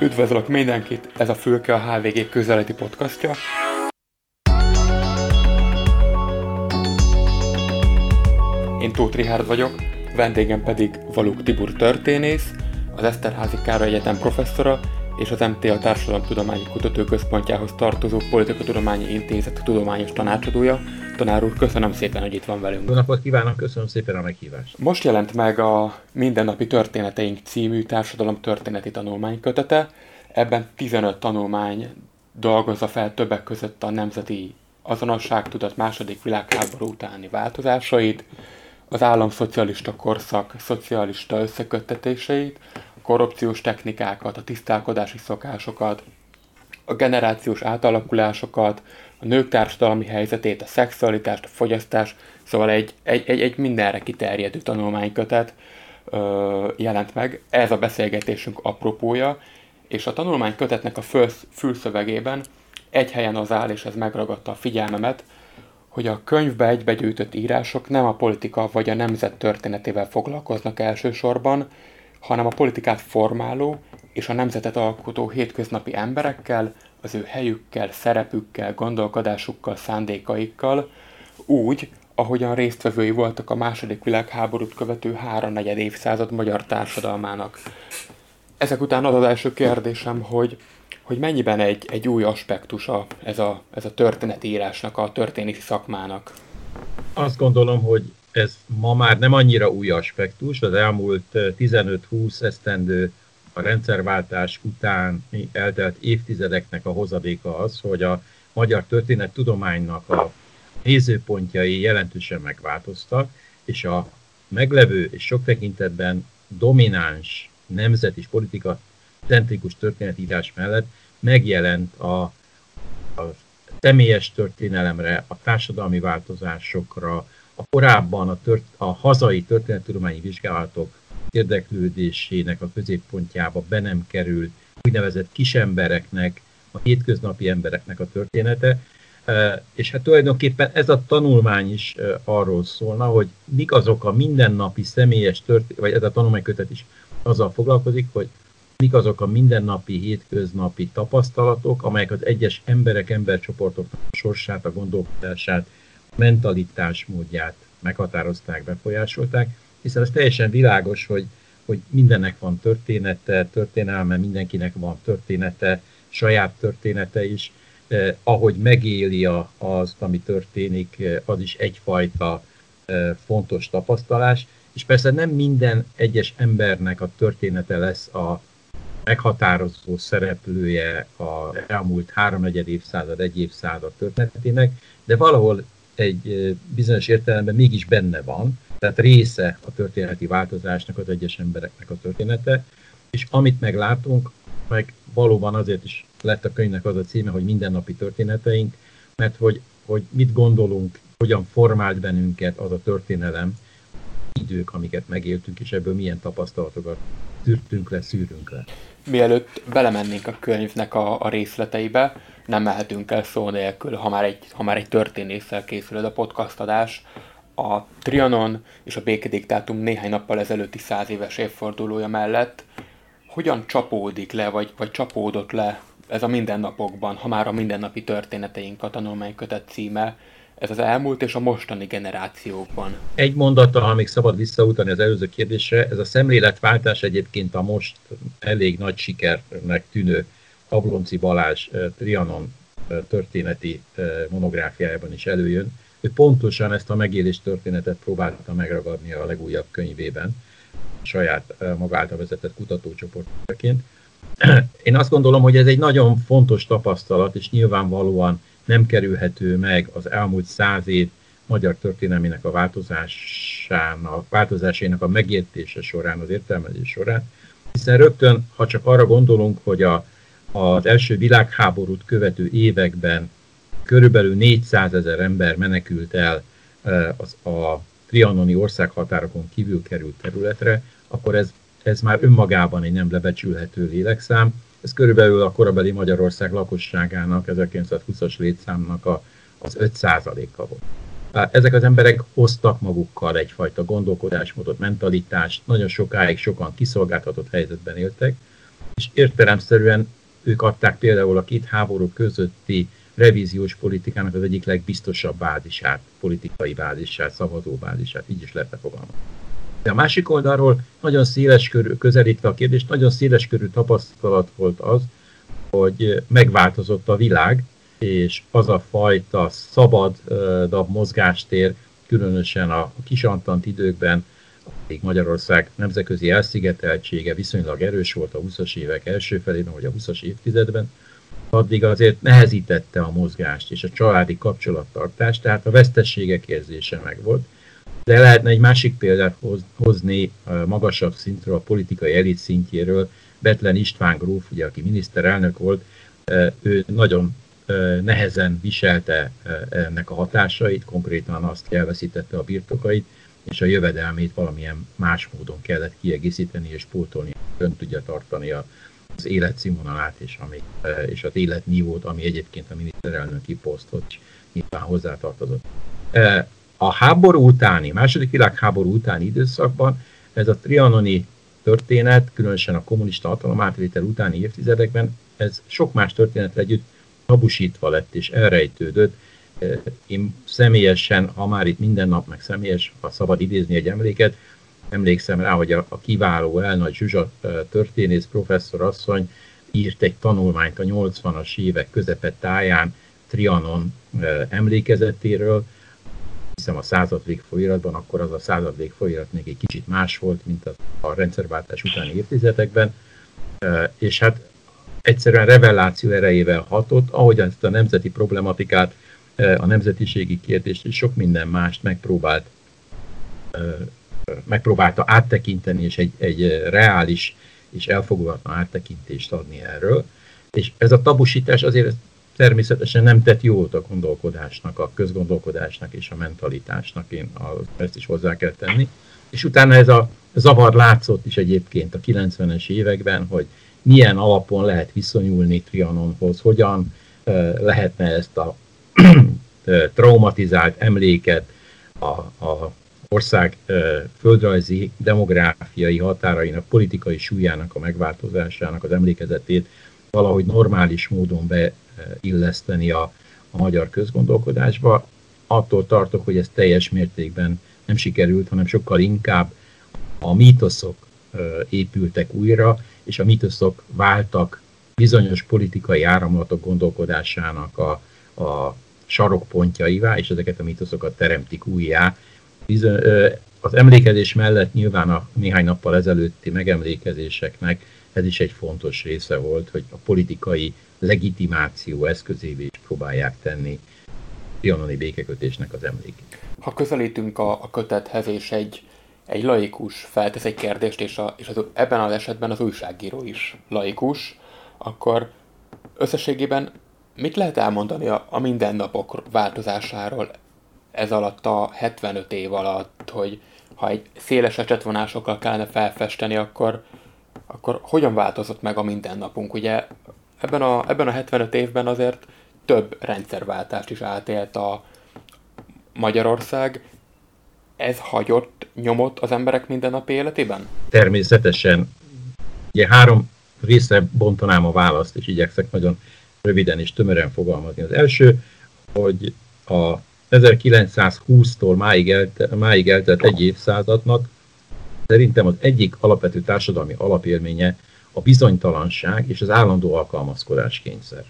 Üdvözlök mindenkit, ez a Fülke a HVG közeleti podcastja. Én Tóth Richard vagyok, vendégem pedig Valuk Tibur történész, az Eszterházi Károly Egyetem professzora és az MTA Társadalomtudományi Kutatóközpontjához tartozó Politikatudományi Intézet tudományos tanácsadója. Tanár úr, köszönöm szépen, hogy itt van velünk. Jó napot kívánok, köszönöm szépen a meghívást. Most jelent meg a Mindennapi Történeteink című társadalomtörténeti tanulmánykötete. Ebben 15 tanulmány dolgozza fel többek között a nemzeti azonosságtudat második világháború utáni változásait, az államszocialista korszak szocialista összeköttetéseit, korrupciós technikákat, a tisztálkodási szokásokat, a generációs átalakulásokat, a nők társadalmi helyzetét, a szexualitást, a fogyasztást, szóval egy, egy, egy, egy mindenre kiterjedő tanulmánykötet ö, jelent meg. Ez a beszélgetésünk apropója, és a tanulmánykötetnek a föl, fülszövegében egy helyen az áll, és ez megragadta a figyelmemet, hogy a könyvbe egybegyűjtött írások nem a politika vagy a nemzet történetével foglalkoznak elsősorban, hanem a politikát formáló és a nemzetet alkotó hétköznapi emberekkel, az ő helyükkel, szerepükkel, gondolkodásukkal, szándékaikkal, úgy, ahogyan résztvevői voltak a második világháborút követő háromnegyed évszázad magyar társadalmának. Ezek után az az első kérdésem, hogy hogy mennyiben egy, egy új aspektusa ez a, ez a történetírásnak, a történeti szakmának? Azt gondolom, hogy ez ma már nem annyira új aspektus, az elmúlt 15-20 esztendő a rendszerváltás után eltelt évtizedeknek a hozadéka az, hogy a magyar történet tudománynak a nézőpontjai jelentősen megváltoztak, és a meglevő és sok tekintetben domináns nemzet és politika centrikus történetírás mellett megjelent a, a személyes történelemre, a társadalmi változásokra, a korábban a, tört, a hazai történettudományi vizsgálatok érdeklődésének a középpontjába be nem került úgynevezett kisembereknek, a hétköznapi embereknek a története, és hát tulajdonképpen ez a tanulmány is arról szólna, hogy mik azok a mindennapi személyes történet, vagy ez a tanulmánykötet is azzal foglalkozik, hogy mik azok a mindennapi, hétköznapi tapasztalatok, amelyek az egyes emberek, embercsoportoknak a sorsát, a gondolkodását, mentalitásmódját meghatározták, befolyásolták, hiszen ez teljesen világos, hogy, hogy mindennek van története, történelme, mindenkinek van története, saját története is, eh, ahogy megéli a, az, ami történik, eh, az is egyfajta eh, fontos tapasztalás, és persze nem minden egyes embernek a története lesz a meghatározó szereplője a elmúlt háromnegyed évszázad, egy évszázad történetének, de valahol egy bizonyos értelemben mégis benne van, tehát része a történeti változásnak az egyes embereknek a története, és amit meglátunk, meg valóban azért is lett a könyvnek az a címe, hogy mindennapi történeteink, mert hogy, hogy mit gondolunk, hogyan formált bennünket az a történelem, idők, amiket megéltünk, és ebből milyen tapasztalatokat tűrtünk le, szűrünk le mielőtt belemennénk a könyvnek a, a részleteibe, nem mehetünk el szó nélkül, ha már egy, ha már egy történésszel készül a podcast adás. A Trianon és a békediktátum néhány nappal ezelőtti száz éves évfordulója mellett hogyan csapódik le, vagy, vagy csapódott le ez a mindennapokban, ha már a mindennapi történeteink a tanulmánykötet címe, ez az elmúlt és a mostani generációkban. Egy mondattal, ha még szabad visszautalni az előző kérdésre, ez a szemléletváltás egyébként a most elég nagy sikernek tűnő Ablonci Balázs eh, Trianon eh, történeti eh, monográfiájában is előjön. Ő pontosan ezt a megélés történetet próbálta megragadni a legújabb könyvében, saját maga által vezetett kutatócsoportjaként. Én azt gondolom, hogy ez egy nagyon fontos tapasztalat, és nyilvánvalóan nem kerülhető meg az elmúlt száz év magyar történelmének a változásának, változásának a megértése során, az értelmezés során, hiszen rögtön, ha csak arra gondolunk, hogy a, az első világháborút követő években körülbelül 400 ezer ember menekült el az, a trianoni országhatárokon kívül került területre, akkor ez, ez már önmagában egy nem lebecsülhető lélekszám, ez körülbelül a korabeli Magyarország lakosságának 1920-as létszámnak a, az 5%-a volt. Ezek az emberek hoztak magukkal egyfajta gondolkodásmódot, mentalitást, nagyon sokáig sokan kiszolgáltatott helyzetben éltek, és értelemszerűen ők adták például a két háború közötti revíziós politikának az egyik legbiztosabb bázisát, politikai bázisát, szavazó bázisát, így is lehetne fogalmazni. De a másik oldalról nagyon széles körű, közelítve a kérdést, nagyon széles körű tapasztalat volt az, hogy megváltozott a világ, és az a fajta szabadabb mozgástér, különösen a kisantant időkben, még Magyarország nemzetközi elszigeteltsége viszonylag erős volt a 20-as évek első felében, vagy a 20-as évtizedben, addig azért nehezítette a mozgást és a családi kapcsolattartást, tehát a vesztességek érzése meg volt. De lehetne egy másik példát hozni magasabb szintről, a politikai elit szintjéről. Betlen István gróf, ugye, aki miniszterelnök volt, ő nagyon nehezen viselte ennek a hatásait, konkrétan azt elveszítette a birtokait, és a jövedelmét valamilyen más módon kellett kiegészíteni és pótolni, ön tudja tartani az életszínvonalát és, ami, és az életnívót, ami egyébként a miniszterelnöki posztot is nyilván hozzátartozott. A háború utáni, második világháború utáni időszakban ez a trianoni történet, különösen a kommunista hatalomátvétel utáni évtizedekben, ez sok más történetre együtt tabusítva lett és elrejtődött. Én személyesen, ha már itt minden nap, meg személyes, ha szabad idézni egy emléket, emlékszem rá, hogy a, a kiváló Elnagy Zsuzsa történész professzor asszony írt egy tanulmányt a 80-as évek közepe táján Trianon emlékezetéről, hiszem a századvég folyiratban, akkor az a századvég folyirat még egy kicsit más volt, mint a, a rendszerváltás utáni évtizedekben, és hát egyszerűen reveláció erejével hatott, ahogy ezt a nemzeti problematikát, a nemzetiségi kérdést és sok minden mást megpróbált, megpróbálta áttekinteni, és egy, egy reális és elfogadható áttekintést adni erről. És ez a tabusítás azért természetesen nem tett jót a gondolkodásnak, a közgondolkodásnak és a mentalitásnak, én ezt is hozzá kell tenni. És utána ez a zavar látszott is egyébként a 90-es években, hogy milyen alapon lehet viszonyulni Trianonhoz, hogyan lehetne ezt a traumatizált emléket a, a ország földrajzi, demográfiai határainak, politikai súlyának a megváltozásának az emlékezetét valahogy normális módon beilleszteni a, a magyar közgondolkodásba. Attól tartok, hogy ez teljes mértékben nem sikerült, hanem sokkal inkább a mítoszok épültek újra, és a mítoszok váltak bizonyos politikai áramlatok gondolkodásának a, a sarokpontjaivá, és ezeket a mítoszokat teremtik újjá. Bizony, az emlékezés mellett nyilván a néhány nappal ezelőtti megemlékezéseknek ez is egy fontos része volt, hogy a politikai legitimáció eszközévé is próbálják tenni trianoni békekötésnek az emlékét. Ha közelítünk a, a kötethez, és egy egy laikus feltesz egy kérdést, és, a, és az, ebben az esetben az újságíró is laikus, akkor összességében mit lehet elmondani a, a mindennapok változásáról ez alatt a 75 év alatt, hogy ha egy széles ecsetvonásokkal kellene felfesteni, akkor, akkor hogyan változott meg a mindennapunk? Ugye ebben a, ebben a 75 évben azért több rendszerváltást is átélt a Magyarország, ez hagyott nyomot az emberek mindennapi életében? Természetesen. Ugye három részre bontanám a választ, és igyekszek nagyon röviden és tömören fogalmazni. Az első, hogy a 1920-tól máig, elte, máig eltelt egy évszázadnak szerintem az egyik alapvető társadalmi alapélménye a bizonytalanság és az állandó alkalmazkodás kényszer.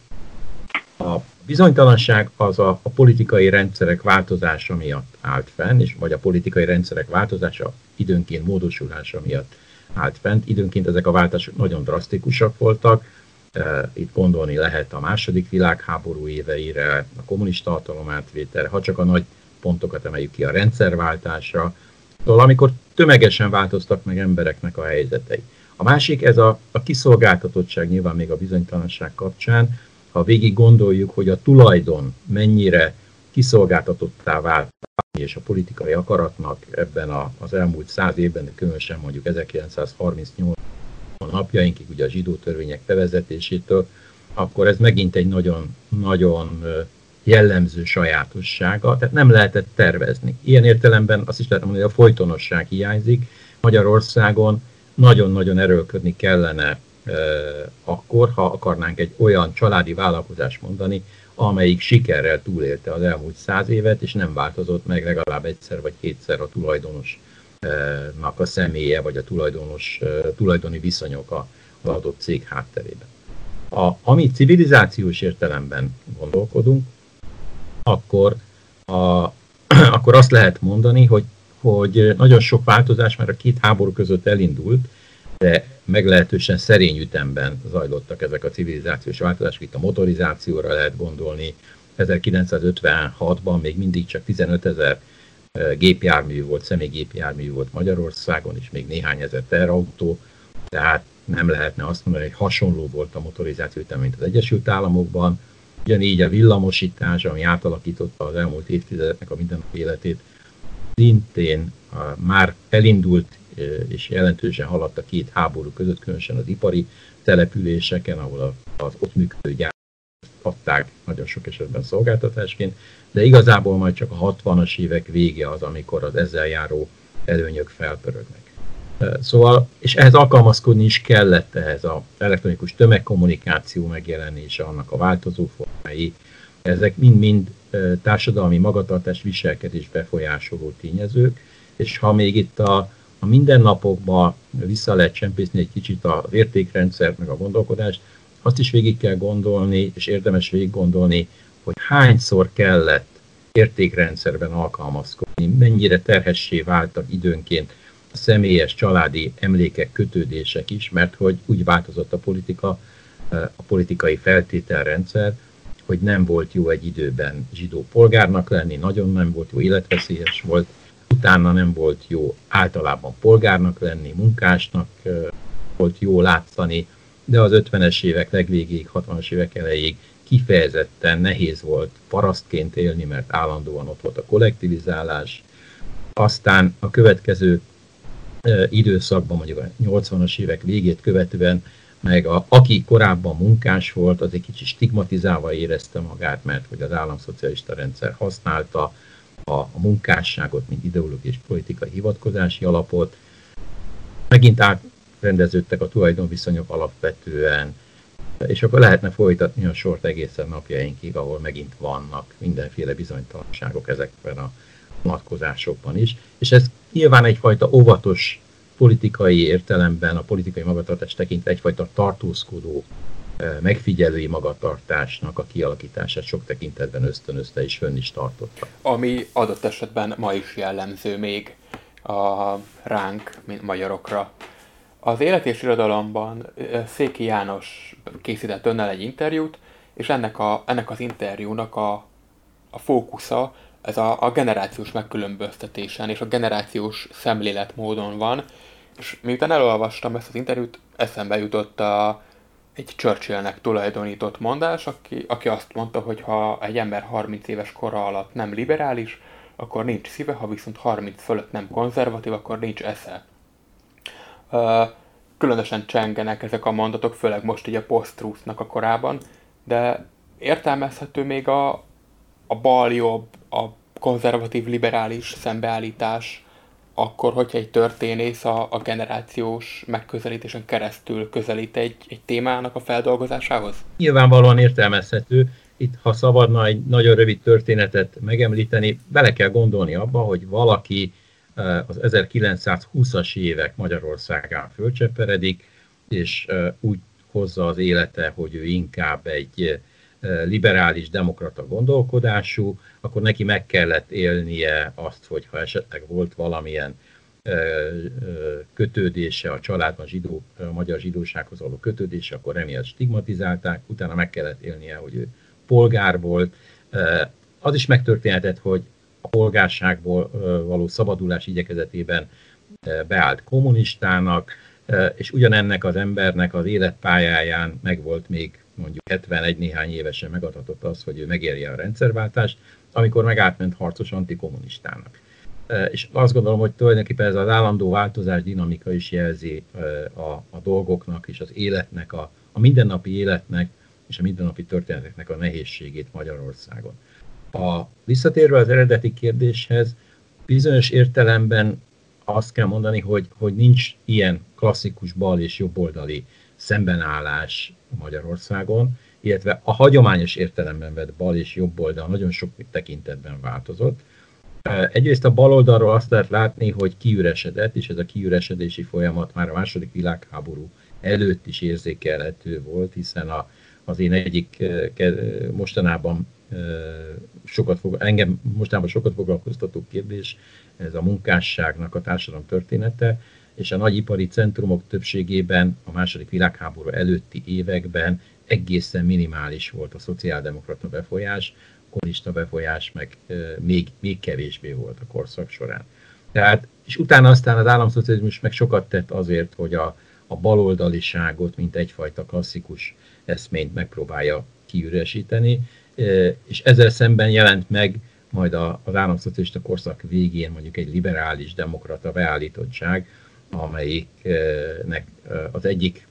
A bizonytalanság az a, a politikai rendszerek változása miatt állt fenn, és vagy a politikai rendszerek változása időnként módosulása miatt állt fent. Időnként ezek a váltások nagyon drasztikusak voltak, e, itt gondolni lehet a második világháború éveire, a kommunista hatalom átvételre, ha csak a nagy pontokat emeljük ki a rendszerváltásra, szóval amikor tömegesen változtak meg embereknek a helyzetei. A másik, ez a, a kiszolgáltatottság nyilván még a bizonytalanság kapcsán, ha végig gondoljuk, hogy a tulajdon mennyire kiszolgáltatottá vált és a politikai akaratnak ebben a, az elmúlt száz évben, de különösen mondjuk 1938 napjainkig, ugye a zsidó törvények bevezetésétől, akkor ez megint egy nagyon, nagyon jellemző sajátossága, tehát nem lehetett tervezni. Ilyen értelemben azt is lehet mondani, hogy a folytonosság hiányzik. Magyarországon nagyon-nagyon erőlködni kellene akkor, ha akarnánk egy olyan családi vállalkozást mondani, amelyik sikerrel túlélte az elmúlt száz évet, és nem változott meg legalább egyszer vagy kétszer a tulajdonosnak a személye, vagy a tulajdonos, tulajdoni viszonyok az adott cég hátterében. A, ami civilizációs értelemben gondolkodunk, akkor, a, akkor azt lehet mondani, hogy, hogy nagyon sok változás már a két háború között elindult, de meglehetősen szerény ütemben zajlottak ezek a civilizációs változások. Itt a motorizációra lehet gondolni. 1956-ban még mindig csak 15 ezer gépjármű volt, személygépjármű volt Magyarországon, és még néhány ezer terautó, tehát nem lehetne azt mondani, hogy hasonló volt a motorizáció ütem, mint az Egyesült Államokban. Ugyanígy a villamosítás, ami átalakította az elmúlt évtizedeknek a mindennapi életét, szintén már elindult és jelentősen haladt a két háború között, különösen az ipari településeken, ahol az ott működő gyár adták nagyon sok esetben szolgáltatásként, de igazából majd csak a 60-as évek vége az, amikor az ezzel járó előnyök felpörögnek. Szóval, és ehhez alkalmazkodni is kellett ehhez az elektronikus tömegkommunikáció megjelenése, annak a változó formái, ezek mind-mind társadalmi magatartás viselkedés befolyásoló tényezők, és ha még itt a a mindennapokban vissza lehet csempészni egy kicsit az értékrendszer, meg a gondolkodást, azt is végig kell gondolni, és érdemes végig gondolni, hogy hányszor kellett értékrendszerben alkalmazkodni, mennyire terhessé váltak időnként a személyes, családi emlékek, kötődések is, mert hogy úgy változott a politika, a politikai feltételrendszer, hogy nem volt jó egy időben zsidó polgárnak lenni, nagyon nem volt jó, életveszélyes volt, utána nem volt jó általában polgárnak lenni, munkásnak volt jó látszani, de az 50-es évek legvégéig, 60-as évek elejéig kifejezetten nehéz volt parasztként élni, mert állandóan ott volt a kollektivizálás. Aztán a következő időszakban, mondjuk a 80-as évek végét követően, meg a, aki korábban munkás volt, az egy kicsit stigmatizálva érezte magát, mert hogy az államszocialista rendszer használta, a, a munkásságot, mint ideológiai és politikai hivatkozási alapot. Megint átrendeződtek a tulajdonviszonyok alapvetően, és akkor lehetne folytatni a sort egészen napjainkig, ahol megint vannak mindenféle bizonytalanságok ezekben a vonatkozásokban is. És ez nyilván egyfajta óvatos politikai értelemben, a politikai magatartás tekintve egyfajta tartózkodó megfigyelői magatartásnak a kialakítását sok tekintetben ösztönözte és fönn is tartotta. Ami adott esetben ma is jellemző még a ránk, mint magyarokra. Az élet és irodalomban Széki János készített önnel egy interjút, és ennek, a, ennek az interjúnak a, a fókusza ez a, a generációs megkülönböztetésen és a generációs szemléletmódon van, és miután elolvastam ezt az interjút, eszembe jutott a, egy Churchillnek tulajdonított mondás, aki, aki azt mondta, hogy ha egy ember 30 éves kora alatt nem liberális, akkor nincs szíve, ha viszont 30 fölött nem konzervatív, akkor nincs esze. Különösen csengenek ezek a mondatok, főleg most így a post a korában, de értelmezhető még a, a bal-jobb, a konzervatív-liberális szembeállítás akkor, hogyha egy történész a, a generációs megközelítésen keresztül közelít egy, egy témának a feldolgozásához? Nyilvánvalóan értelmezhető. Itt, ha szabadna egy nagyon rövid történetet megemlíteni, bele kell gondolni abba, hogy valaki eh, az 1920-as évek Magyarországán fölcseperedik, és eh, úgy hozza az élete, hogy ő inkább egy liberális, demokrata gondolkodású, akkor neki meg kellett élnie azt, hogy ha esetleg volt valamilyen kötődése a családban, zsidó, a magyar zsidósághoz való kötődése, akkor emiatt stigmatizálták, utána meg kellett élnie, hogy ő polgár volt. Az is megtörténhetett, hogy a polgárságból való szabadulás igyekezetében beállt kommunistának, és ugyanennek az embernek az életpályáján megvolt még mondjuk 71 néhány évesen megadhatott az, hogy ő megérje a rendszerváltást, amikor meg átment harcos antikommunistának. És azt gondolom, hogy tulajdonképpen ez az állandó változás dinamika is jelzi a, a dolgoknak és az életnek, a, a mindennapi életnek és a mindennapi történeteknek a nehézségét Magyarországon. A visszatérve az eredeti kérdéshez, bizonyos értelemben azt kell mondani, hogy, hogy nincs ilyen klasszikus bal és jobboldali szembenállás Magyarországon, illetve a hagyományos értelemben vett bal és jobb oldal nagyon sok tekintetben változott. Egyrészt a bal oldalról azt lehet látni, hogy kiüresedett, és ez a kiüresedési folyamat már a második világháború előtt is érzékelhető volt, hiszen a, az én egyik mostanában sokat fog, engem mostanában sokat foglalkoztató kérdés, ez a munkásságnak a társadalom története, és a nagyipari centrumok többségében a második világháború előtti években egészen minimális volt a szociáldemokrata befolyás, kommunista befolyás meg még, még kevésbé volt a korszak során. Tehát, és utána aztán az államszocializmus meg sokat tett azért, hogy a, a baloldaliságot, mint egyfajta klasszikus eszményt megpróbálja kiüresíteni, és ezzel szemben jelent meg majd az államszocialista korszak végén mondjuk egy liberális demokrata beállítottság, amelyiknek az egyik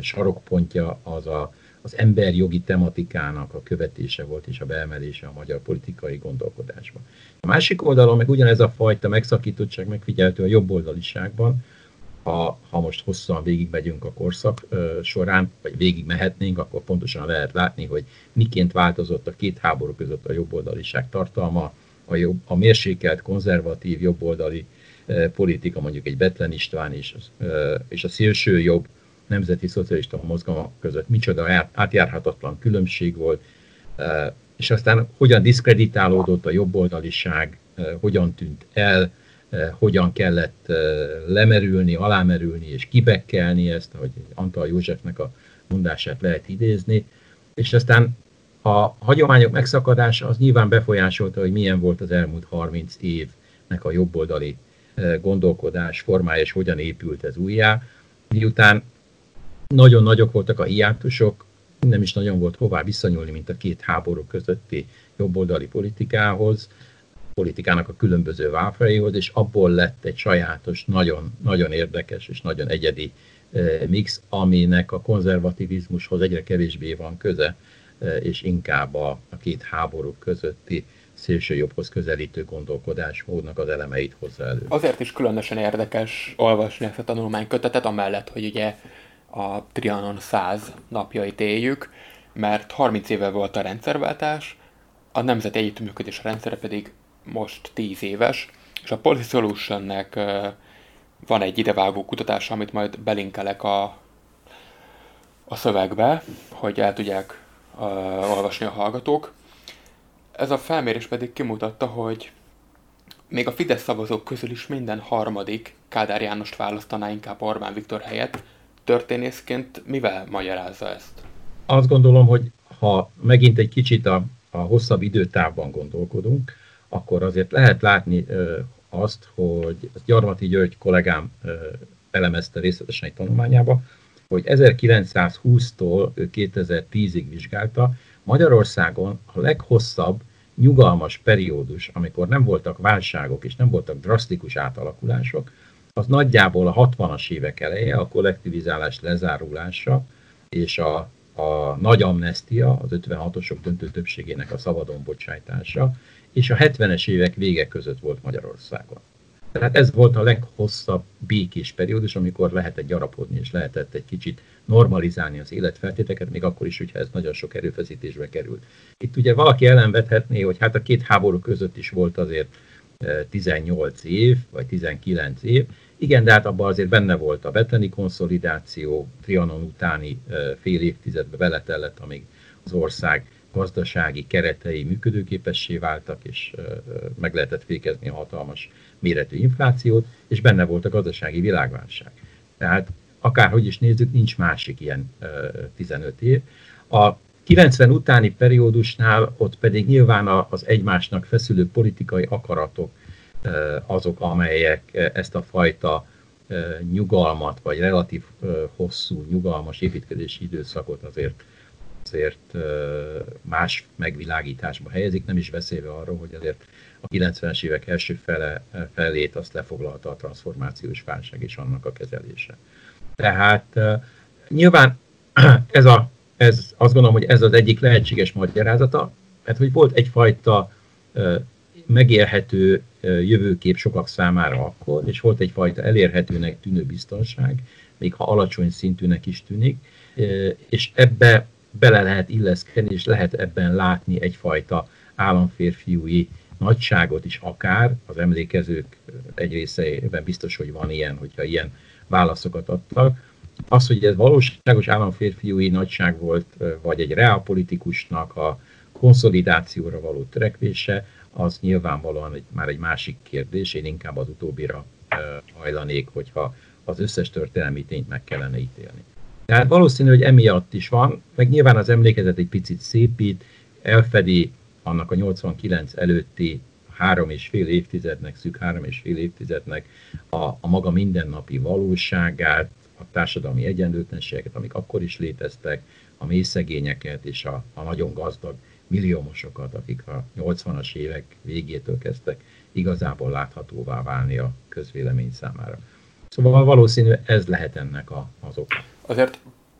sarokpontja az a, az emberjogi tematikának a követése volt és a beemelése a magyar politikai gondolkodásba. A másik oldalon meg ugyanez a fajta megszakítottság megfigyelhető a jobboldaliságban, ha, ha most hosszan végigmegyünk a korszak ö, során, vagy végig mehetnénk, akkor pontosan lehet látni, hogy miként változott a két háború között a jobboldaliság tartalma, a, jobb, a mérsékelt, konzervatív jobboldali politika, mondjuk egy Betlen István és, és a szélső jobb nemzeti szocialista mozgalmak között micsoda átjárhatatlan különbség volt, és aztán hogyan diszkreditálódott a jobboldaliság, hogyan tűnt el, hogyan kellett lemerülni, alámerülni és kibekkelni ezt, ahogy Antal Józsefnek a mondását lehet idézni, és aztán a hagyományok megszakadása az nyilván befolyásolta, hogy milyen volt az elmúlt 30 évnek a jobboldali gondolkodás formája, és hogyan épült ez újjá. Miután nagyon nagyok voltak a hiátusok, nem is nagyon volt hová visszanyúlni, mint a két háború közötti jobboldali politikához, politikának a különböző válfajaihoz, és abból lett egy sajátos, nagyon, nagyon érdekes és nagyon egyedi mix, aminek a konzervativizmushoz egyre kevésbé van köze, és inkább a, a két háború közötti szélsőjobbhoz közelítő gondolkodásmódnak az elemeit hozza elő. Azért is különösen érdekes olvasni ezt a tanulmánykötetet, amellett, hogy ugye a Trianon 100 napjait éljük, mert 30 éve volt a rendszerváltás, a Nemzeti Együttműködés rendszere pedig most 10 éves, és a Policy Solution-nek van egy idevágó kutatás, amit majd belinkelek a, a szövegbe, hogy el tudják uh, olvasni a hallgatók. Ez a felmérés pedig kimutatta, hogy még a Fidesz szavazók közül is minden harmadik Kádár Jánost választaná inkább Orbán Viktor helyett. Történészként mivel magyarázza ezt? Azt gondolom, hogy ha megint egy kicsit a, a hosszabb időtávban gondolkodunk, akkor azért lehet látni azt, hogy Gyarmati György kollégám elemezte részletesen egy tanulmányába, hogy 1920-tól 2010-ig vizsgálta, Magyarországon a leghosszabb nyugalmas periódus, amikor nem voltak válságok és nem voltak drasztikus átalakulások, az nagyjából a 60-as évek eleje, a kollektivizálás lezárulása és a, a nagy amnestia, az 56-osok döntő többségének a szabadon bocsájtása, és a 70-es évek vége között volt Magyarországon. Tehát ez volt a leghosszabb békés periódus, amikor lehetett gyarapodni, és lehetett egy kicsit normalizálni az életfeltéteket, még akkor is, hogyha ez nagyon sok erőfeszítésbe került. Itt ugye valaki ellenvethetné, hogy hát a két háború között is volt azért 18 eh, év, vagy 19 év. Igen, de hát abban azért benne volt a beteni konszolidáció, Trianon utáni eh, fél évtizedbe beletellett, amíg az ország gazdasági keretei működőképessé váltak, és meg lehetett fékezni a hatalmas méretű inflációt, és benne volt a gazdasági világválság. Tehát akárhogy is nézzük, nincs másik ilyen 15 év. A 90 utáni periódusnál ott pedig nyilván az egymásnak feszülő politikai akaratok azok, amelyek ezt a fajta nyugalmat, vagy relatív hosszú nyugalmas építkezési időszakot azért azért más megvilágításba helyezik, nem is beszélve arról, hogy azért a 90-es évek első fele, felét azt lefoglalta a transformációs válság és annak a kezelése. Tehát nyilván ez, a, ez azt gondolom, hogy ez az egyik lehetséges magyarázata, mert hogy volt egyfajta megélhető jövőkép sokak számára akkor, és volt egyfajta elérhetőnek tűnő biztonság, még ha alacsony szintűnek is tűnik, és ebbe bele lehet illeszkedni, és lehet ebben látni egyfajta államférfiúi nagyságot is akár, az emlékezők egy részeiben biztos, hogy van ilyen, hogyha ilyen válaszokat adtak. Az, hogy ez valóságos államférfiúi nagyság volt, vagy egy reálpolitikusnak a konszolidációra való törekvése, az nyilvánvalóan egy, már egy másik kérdés, én inkább az utóbbira hajlanék, hogyha az összes történelmi tényt meg kellene ítélni. Tehát valószínű, hogy emiatt is van, meg nyilván az emlékezet egy picit szépít, elfedi annak a 89 előtti három és fél évtizednek, szűk három és fél évtizednek a, a maga mindennapi valóságát, a társadalmi egyenlőtlenségeket, amik akkor is léteztek, a mély szegényeket és a, a nagyon gazdag milliómosokat, akik a 80-as évek végétől kezdtek igazából láthatóvá válni a közvélemény számára. Szóval valószínű ez lehet ennek a, az oka. Azért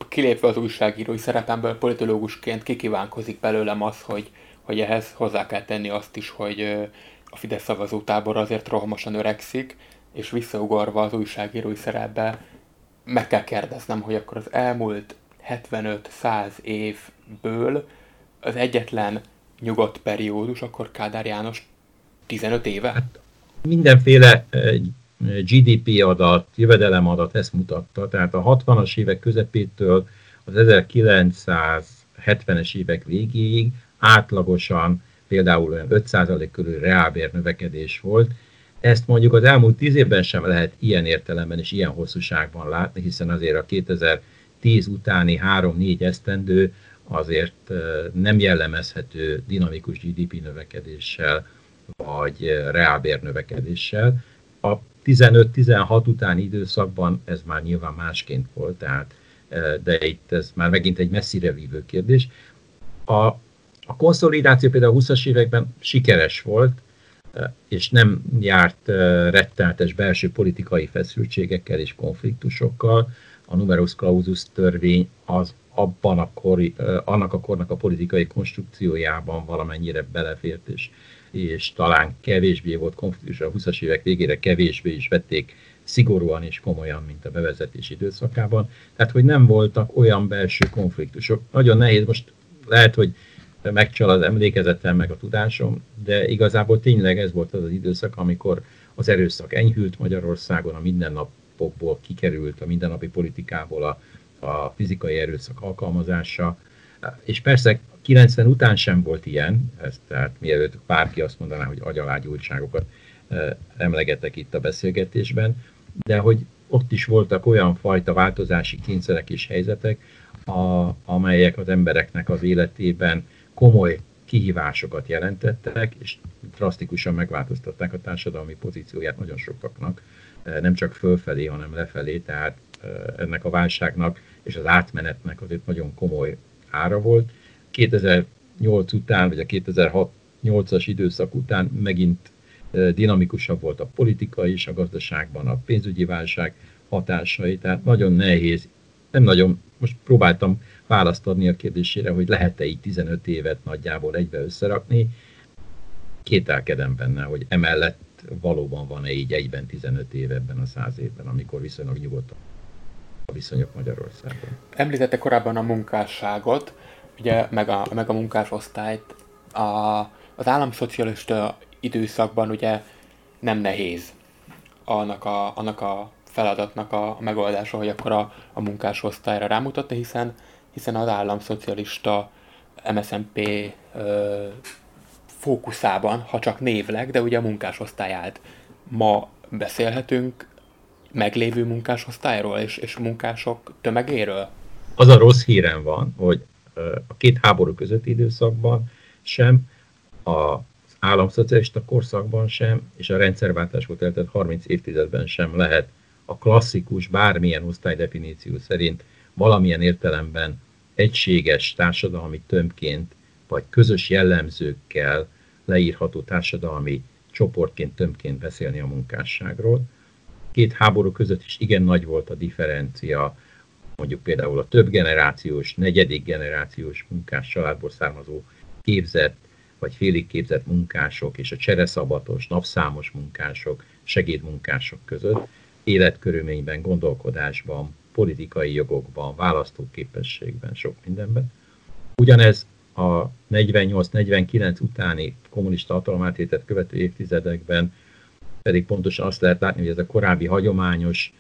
kilépve az újságírói szerepemből politológusként kikívánkozik belőlem az, hogy, hogy ehhez hozzá kell tenni azt is, hogy a Fidesz szavazótábor azért rohamosan öregszik, és visszaugorva az újságírói szerepbe meg kell kérdeznem, hogy akkor az elmúlt 75-100 évből az egyetlen nyugodt periódus, akkor Kádár János 15 éve? Hát mindenféle GDP adat, jövedelemadat ezt mutatta, tehát a 60-as évek közepétől az 1970-es évek végéig átlagosan például olyan 5% körül reálbér növekedés volt. Ezt mondjuk az elmúlt 10 évben sem lehet ilyen értelemben és ilyen hosszúságban látni, hiszen azért a 2010 utáni 3-4 esztendő azért nem jellemezhető dinamikus GDP növekedéssel, vagy reálbér növekedéssel. A 15-16 utáni időszakban ez már nyilván másként volt, tehát, de itt ez már megint egy messzire vívő kérdés. A, a konszolidáció például a 20-as években sikeres volt, és nem járt retteltes belső politikai feszültségekkel és konfliktusokkal. A numerus clausus törvény az abban a kori, annak a kornak a politikai konstrukciójában valamennyire belefért, és, és talán kevésbé volt konfliktus, a 20-as évek végére kevésbé is vették szigorúan és komolyan, mint a bevezetés időszakában. Tehát, hogy nem voltak olyan belső konfliktusok. Nagyon nehéz, most lehet, hogy megcsal az emlékezetem, meg a tudásom, de igazából tényleg ez volt az az időszak, amikor az erőszak enyhült Magyarországon, a mindennapokból kikerült, a mindennapi politikából a, a fizikai erőszak alkalmazása, és persze 90 után sem volt ilyen, ez, tehát mielőtt bárki azt mondaná, hogy agyalágyultságokat emlegetek itt a beszélgetésben, de hogy ott is voltak olyan fajta változási kényszerek és helyzetek, a, amelyek az embereknek az életében komoly kihívásosokat jelentettek, és drasztikusan megváltoztatták a társadalmi pozícióját nagyon sokaknak, nem csak fölfelé, hanem lefelé, tehát ennek a válságnak és az átmenetnek azért nagyon komoly ára volt. 2008 után, vagy a 2008-as időszak után megint dinamikusabb volt a politika is, a gazdaságban a pénzügyi válság hatásai, tehát nagyon nehéz, nem nagyon, most próbáltam választ adni a kérdésére, hogy lehet-e így 15 évet nagyjából egybe összerakni. Kételkedem benne, hogy emellett valóban van-e így egyben 15 év ebben a 100 évben, amikor viszonylag nyugodtan a viszonyok Magyarországon. Említette korábban a munkásságot, ugye, meg a, meg a munkásosztályt. A, az államszocialista időszakban ugye nem nehéz annak a, annak a feladatnak a, a megoldása, hogy akkor a, a munkásosztályra rámutatni, hiszen, hiszen az államszocialista MSZNP ö, fókuszában, ha csak névleg, de ugye a munkásosztály állt. Ma beszélhetünk meglévő munkásosztályról és, és munkások tömegéről? Az a rossz hírem van, hogy a két háború közötti időszakban sem, az államszocialista korszakban sem, és a rendszerváltás volt eltelt 30 évtizedben sem lehet a klasszikus bármilyen osztálydefiníció szerint valamilyen értelemben egységes társadalmi tömbként vagy közös jellemzőkkel leírható társadalmi csoportként, tömbként beszélni a munkásságról. Két háború között is igen nagy volt a differencia, mondjuk például a több generációs, negyedik generációs munkás családból származó képzett vagy félig képzett munkások és a csereszabatos, napszámos munkások, segédmunkások között életkörülményben, gondolkodásban, politikai jogokban, választóképességben, sok mindenben. Ugyanez a 48-49 utáni kommunista hatalomátvételt követő évtizedekben pedig pontosan azt lehet látni, hogy ez a korábbi hagyományos,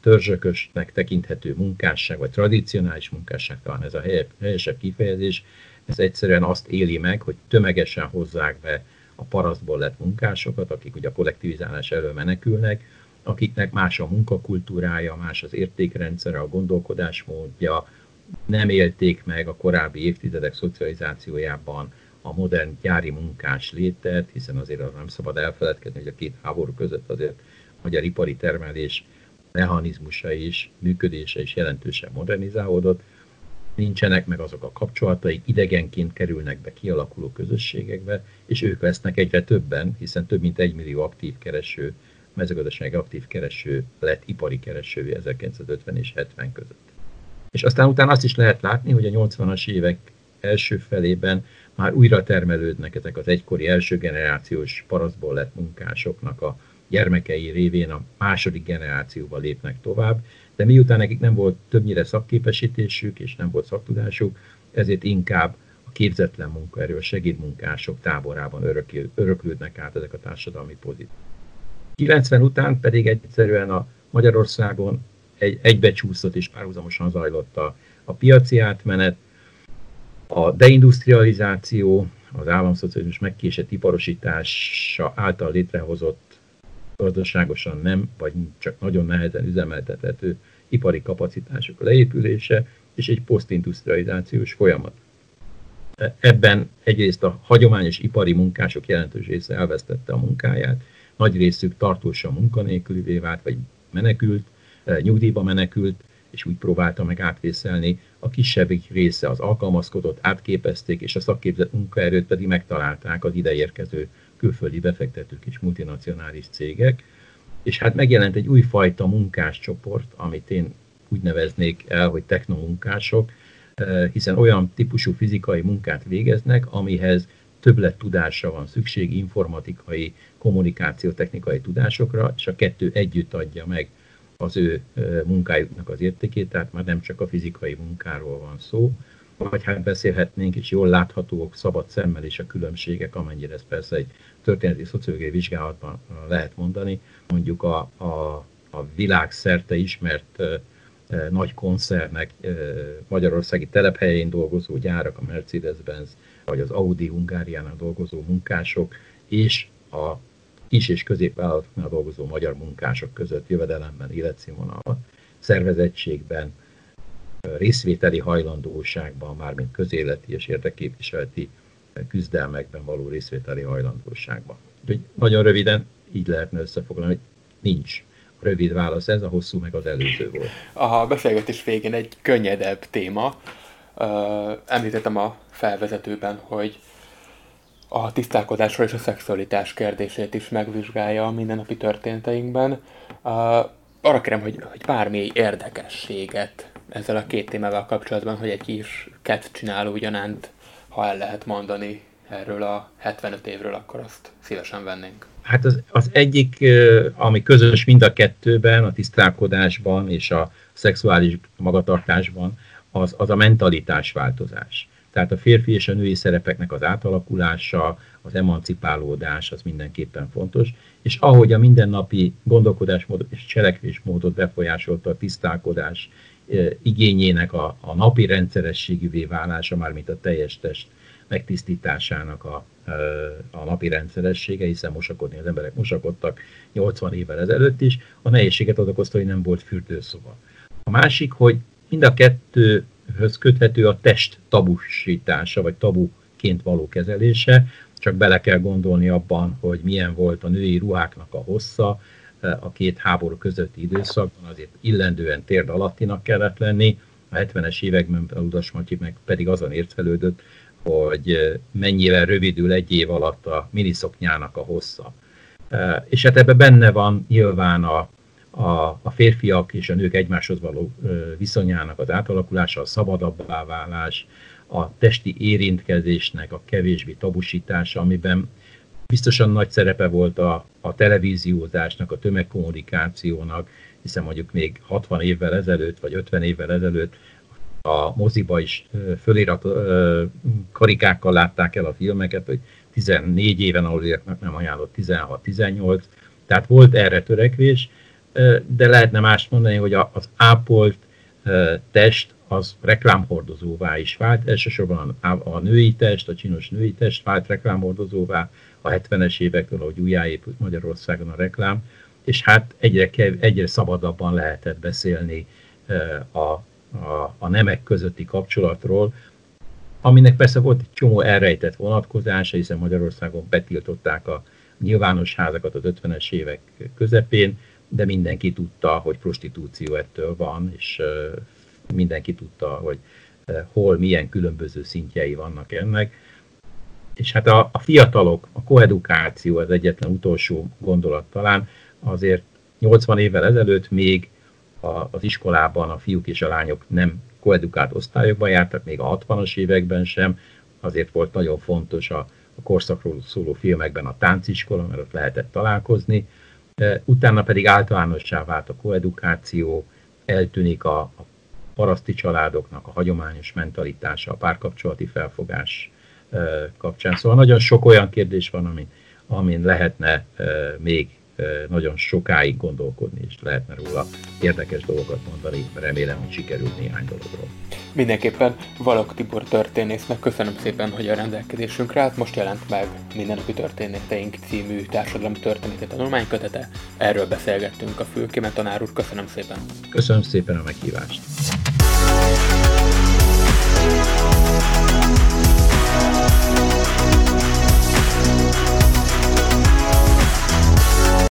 törzsökösnek tekinthető munkásság, vagy tradicionális munkásság, talán ez a helyesebb kifejezés, ez egyszerűen azt éli meg, hogy tömegesen hozzák be a parasztból lett munkásokat, akik ugye a kollektivizálás elől menekülnek, akiknek más a munkakultúrája, más az értékrendszere, a gondolkodásmódja, nem élték meg a korábbi évtizedek szocializációjában a modern gyári munkás létet, hiszen azért arra nem szabad elfeledkezni, hogy a két háború között azért a magyar ipari termelés mechanizmusa is, működése is jelentősen modernizálódott, nincsenek meg azok a kapcsolataik, idegenként kerülnek be kialakuló közösségekbe, és ők lesznek egyre többen, hiszen több mint egy millió aktív kereső, mezőgazdasági aktív kereső lett ipari kereső 1950 és 70 között. És aztán utána azt is lehet látni, hogy a 80-as évek első felében már újra termelődnek ezek az egykori első generációs parasztból lett munkásoknak a gyermekei révén a második generációba lépnek tovább, de miután nekik nem volt többnyire szakképesítésük és nem volt szaktudásuk, ezért inkább a képzetlen munkaerő, a segédmunkások táborában öröklődnek át ezek a társadalmi pozíciók. 90 után pedig egyszerűen a Magyarországon egy, egybecsúszott és párhuzamosan zajlott a, a piaci átmenet, a deindustrializáció, az államszocializmus megkésett iparosítása által létrehozott gazdaságosan nem, vagy csak nagyon nehezen üzemeltethető ipari kapacitások leépülése, és egy posztindustrializációs folyamat. Ebben egyrészt a hagyományos ipari munkások jelentős része elvesztette a munkáját, nagy részük tartósan munkanélkülivé vált, vagy menekült, eh, nyugdíjba menekült, és úgy próbálta meg átvészelni, a kisebbik része az alkalmazkodott, átképezték, és a szakképzett munkaerőt pedig megtalálták az ideérkező külföldi befektetők és multinacionális cégek, és hát megjelent egy újfajta munkáscsoport, amit én úgy neveznék el, hogy technomunkások, eh, hiszen olyan típusú fizikai munkát végeznek, amihez többlet tudásra van szükség, informatikai, kommunikációtechnikai tudásokra, és a kettő együtt adja meg az ő munkájuknak az értékét, tehát már nem csak a fizikai munkáról van szó, vagy hát beszélhetnénk, és jól láthatóak szabad szemmel is a különbségek, amennyire ez persze egy történeti szociológiai vizsgálatban lehet mondani. Mondjuk a, a, a világszerte ismert nagy koncernek magyarországi telephelyén dolgozó gyárak, a Mercedes-Benz, vagy az Audi Hungáriánál dolgozó munkások, és a kis és középvállalatoknál dolgozó magyar munkások között jövedelemben, életszínvonalban, szervezettségben, részvételi hajlandóságban, mármint közéleti és érdekképviseleti küzdelmekben való részvételi hajlandóságban. Úgyhogy nagyon röviden így lehetne összefoglalni, hogy nincs. A rövid válasz ez, a hosszú meg az előző volt. A beszélgetés végén egy könnyedebb téma. Említettem a felvezetőben, hogy a tisztálkodásról és a szexualitás kérdését is megvizsgálja a mindennapi történeteinkben. Arra kérem, hogy, hogy bármi érdekességet ezzel a két témával kapcsolatban, hogy egy kis kett csináló ugyanánt, ha el lehet mondani erről a 75 évről, akkor azt szívesen vennénk. Hát az, az egyik, ami közös mind a kettőben, a tisztálkodásban és a szexuális magatartásban, az, az a mentalitás változás. Tehát a férfi és a női szerepeknek az átalakulása, az emancipálódás az mindenképpen fontos, és ahogy a mindennapi gondolkodásmódot és cselekvésmódot befolyásolta a tisztálkodás igényének a, a napi rendszerességűvé válása, mármint a teljes test megtisztításának a, a napi rendszeressége, hiszen mosakodni az emberek mosakodtak 80 évvel ezelőtt is, a nehézséget az okozta, hogy nem volt fürdőszoba. A másik, hogy mind a kettő höz köthető a test tabusítása, vagy tabuként való kezelése, csak bele kell gondolni abban, hogy milyen volt a női ruháknak a hossza, a két háború közötti időszakban azért illendően térd alattinak kellett lenni, a 70-es években Udas Matyi meg pedig azon értfelődött, hogy eh, mennyivel rövidül egy év alatt a miniszoknyának a hossza. Eh, és hát ebben benne van nyilván a, a, a férfiak és a nők egymáshoz való viszonyának az átalakulása, a szabadabbá válás, a testi érintkezésnek a kevésbé tabusítása, amiben biztosan nagy szerepe volt a, a televíziózásnak, a tömegkommunikációnak, hiszen mondjuk még 60 évvel ezelőtt, vagy 50 évvel ezelőtt a moziba is fölirat karikákkal látták el a filmeket, hogy 14 éven aluljaknak nem ajánlott 16-18, tehát volt erre törekvés, de lehetne más mondani, hogy az ápolt test az reklámhordozóvá is vált, elsősorban a női test, a csinos női test vált reklámhordozóvá a 70-es évektől, ahogy újjáépült Magyarországon a reklám, és hát egyre, kev, egyre szabadabban lehetett beszélni a, a, a nemek közötti kapcsolatról, aminek persze volt egy csomó elrejtett vonatkozása, hiszen Magyarországon betiltották a nyilvános házakat az 50-es évek közepén, de mindenki tudta, hogy prostitúció ettől van, és mindenki tudta, hogy hol milyen különböző szintjei vannak ennek. És hát a, a fiatalok, a koedukáció az egyetlen utolsó gondolat talán, azért 80 évvel ezelőtt még a, az iskolában a fiúk és a lányok nem koedukált osztályokban jártak, még a 60-as években sem, azért volt nagyon fontos a, a korszakról szóló filmekben a tánciskola, mert ott lehetett találkozni. Utána pedig általánossá vált a koedukáció, eltűnik a, a paraszti családoknak a hagyományos mentalitása, a párkapcsolati felfogás kapcsán. Szóval nagyon sok olyan kérdés van, amin, amin lehetne még nagyon sokáig gondolkodni, és lehetne róla érdekes dolgokat mondani. Remélem, hogy sikerült néhány dologról. Mindenképpen Valak Tibor történésznek köszönöm szépen, hogy a rendelkezésünkre állt. Most jelent meg Mindennapi Történeteink című társadalmi történeti tanulmánykötete. Erről beszélgettünk a főkémet tanár úr. Köszönöm szépen. Köszönöm szépen a meghívást.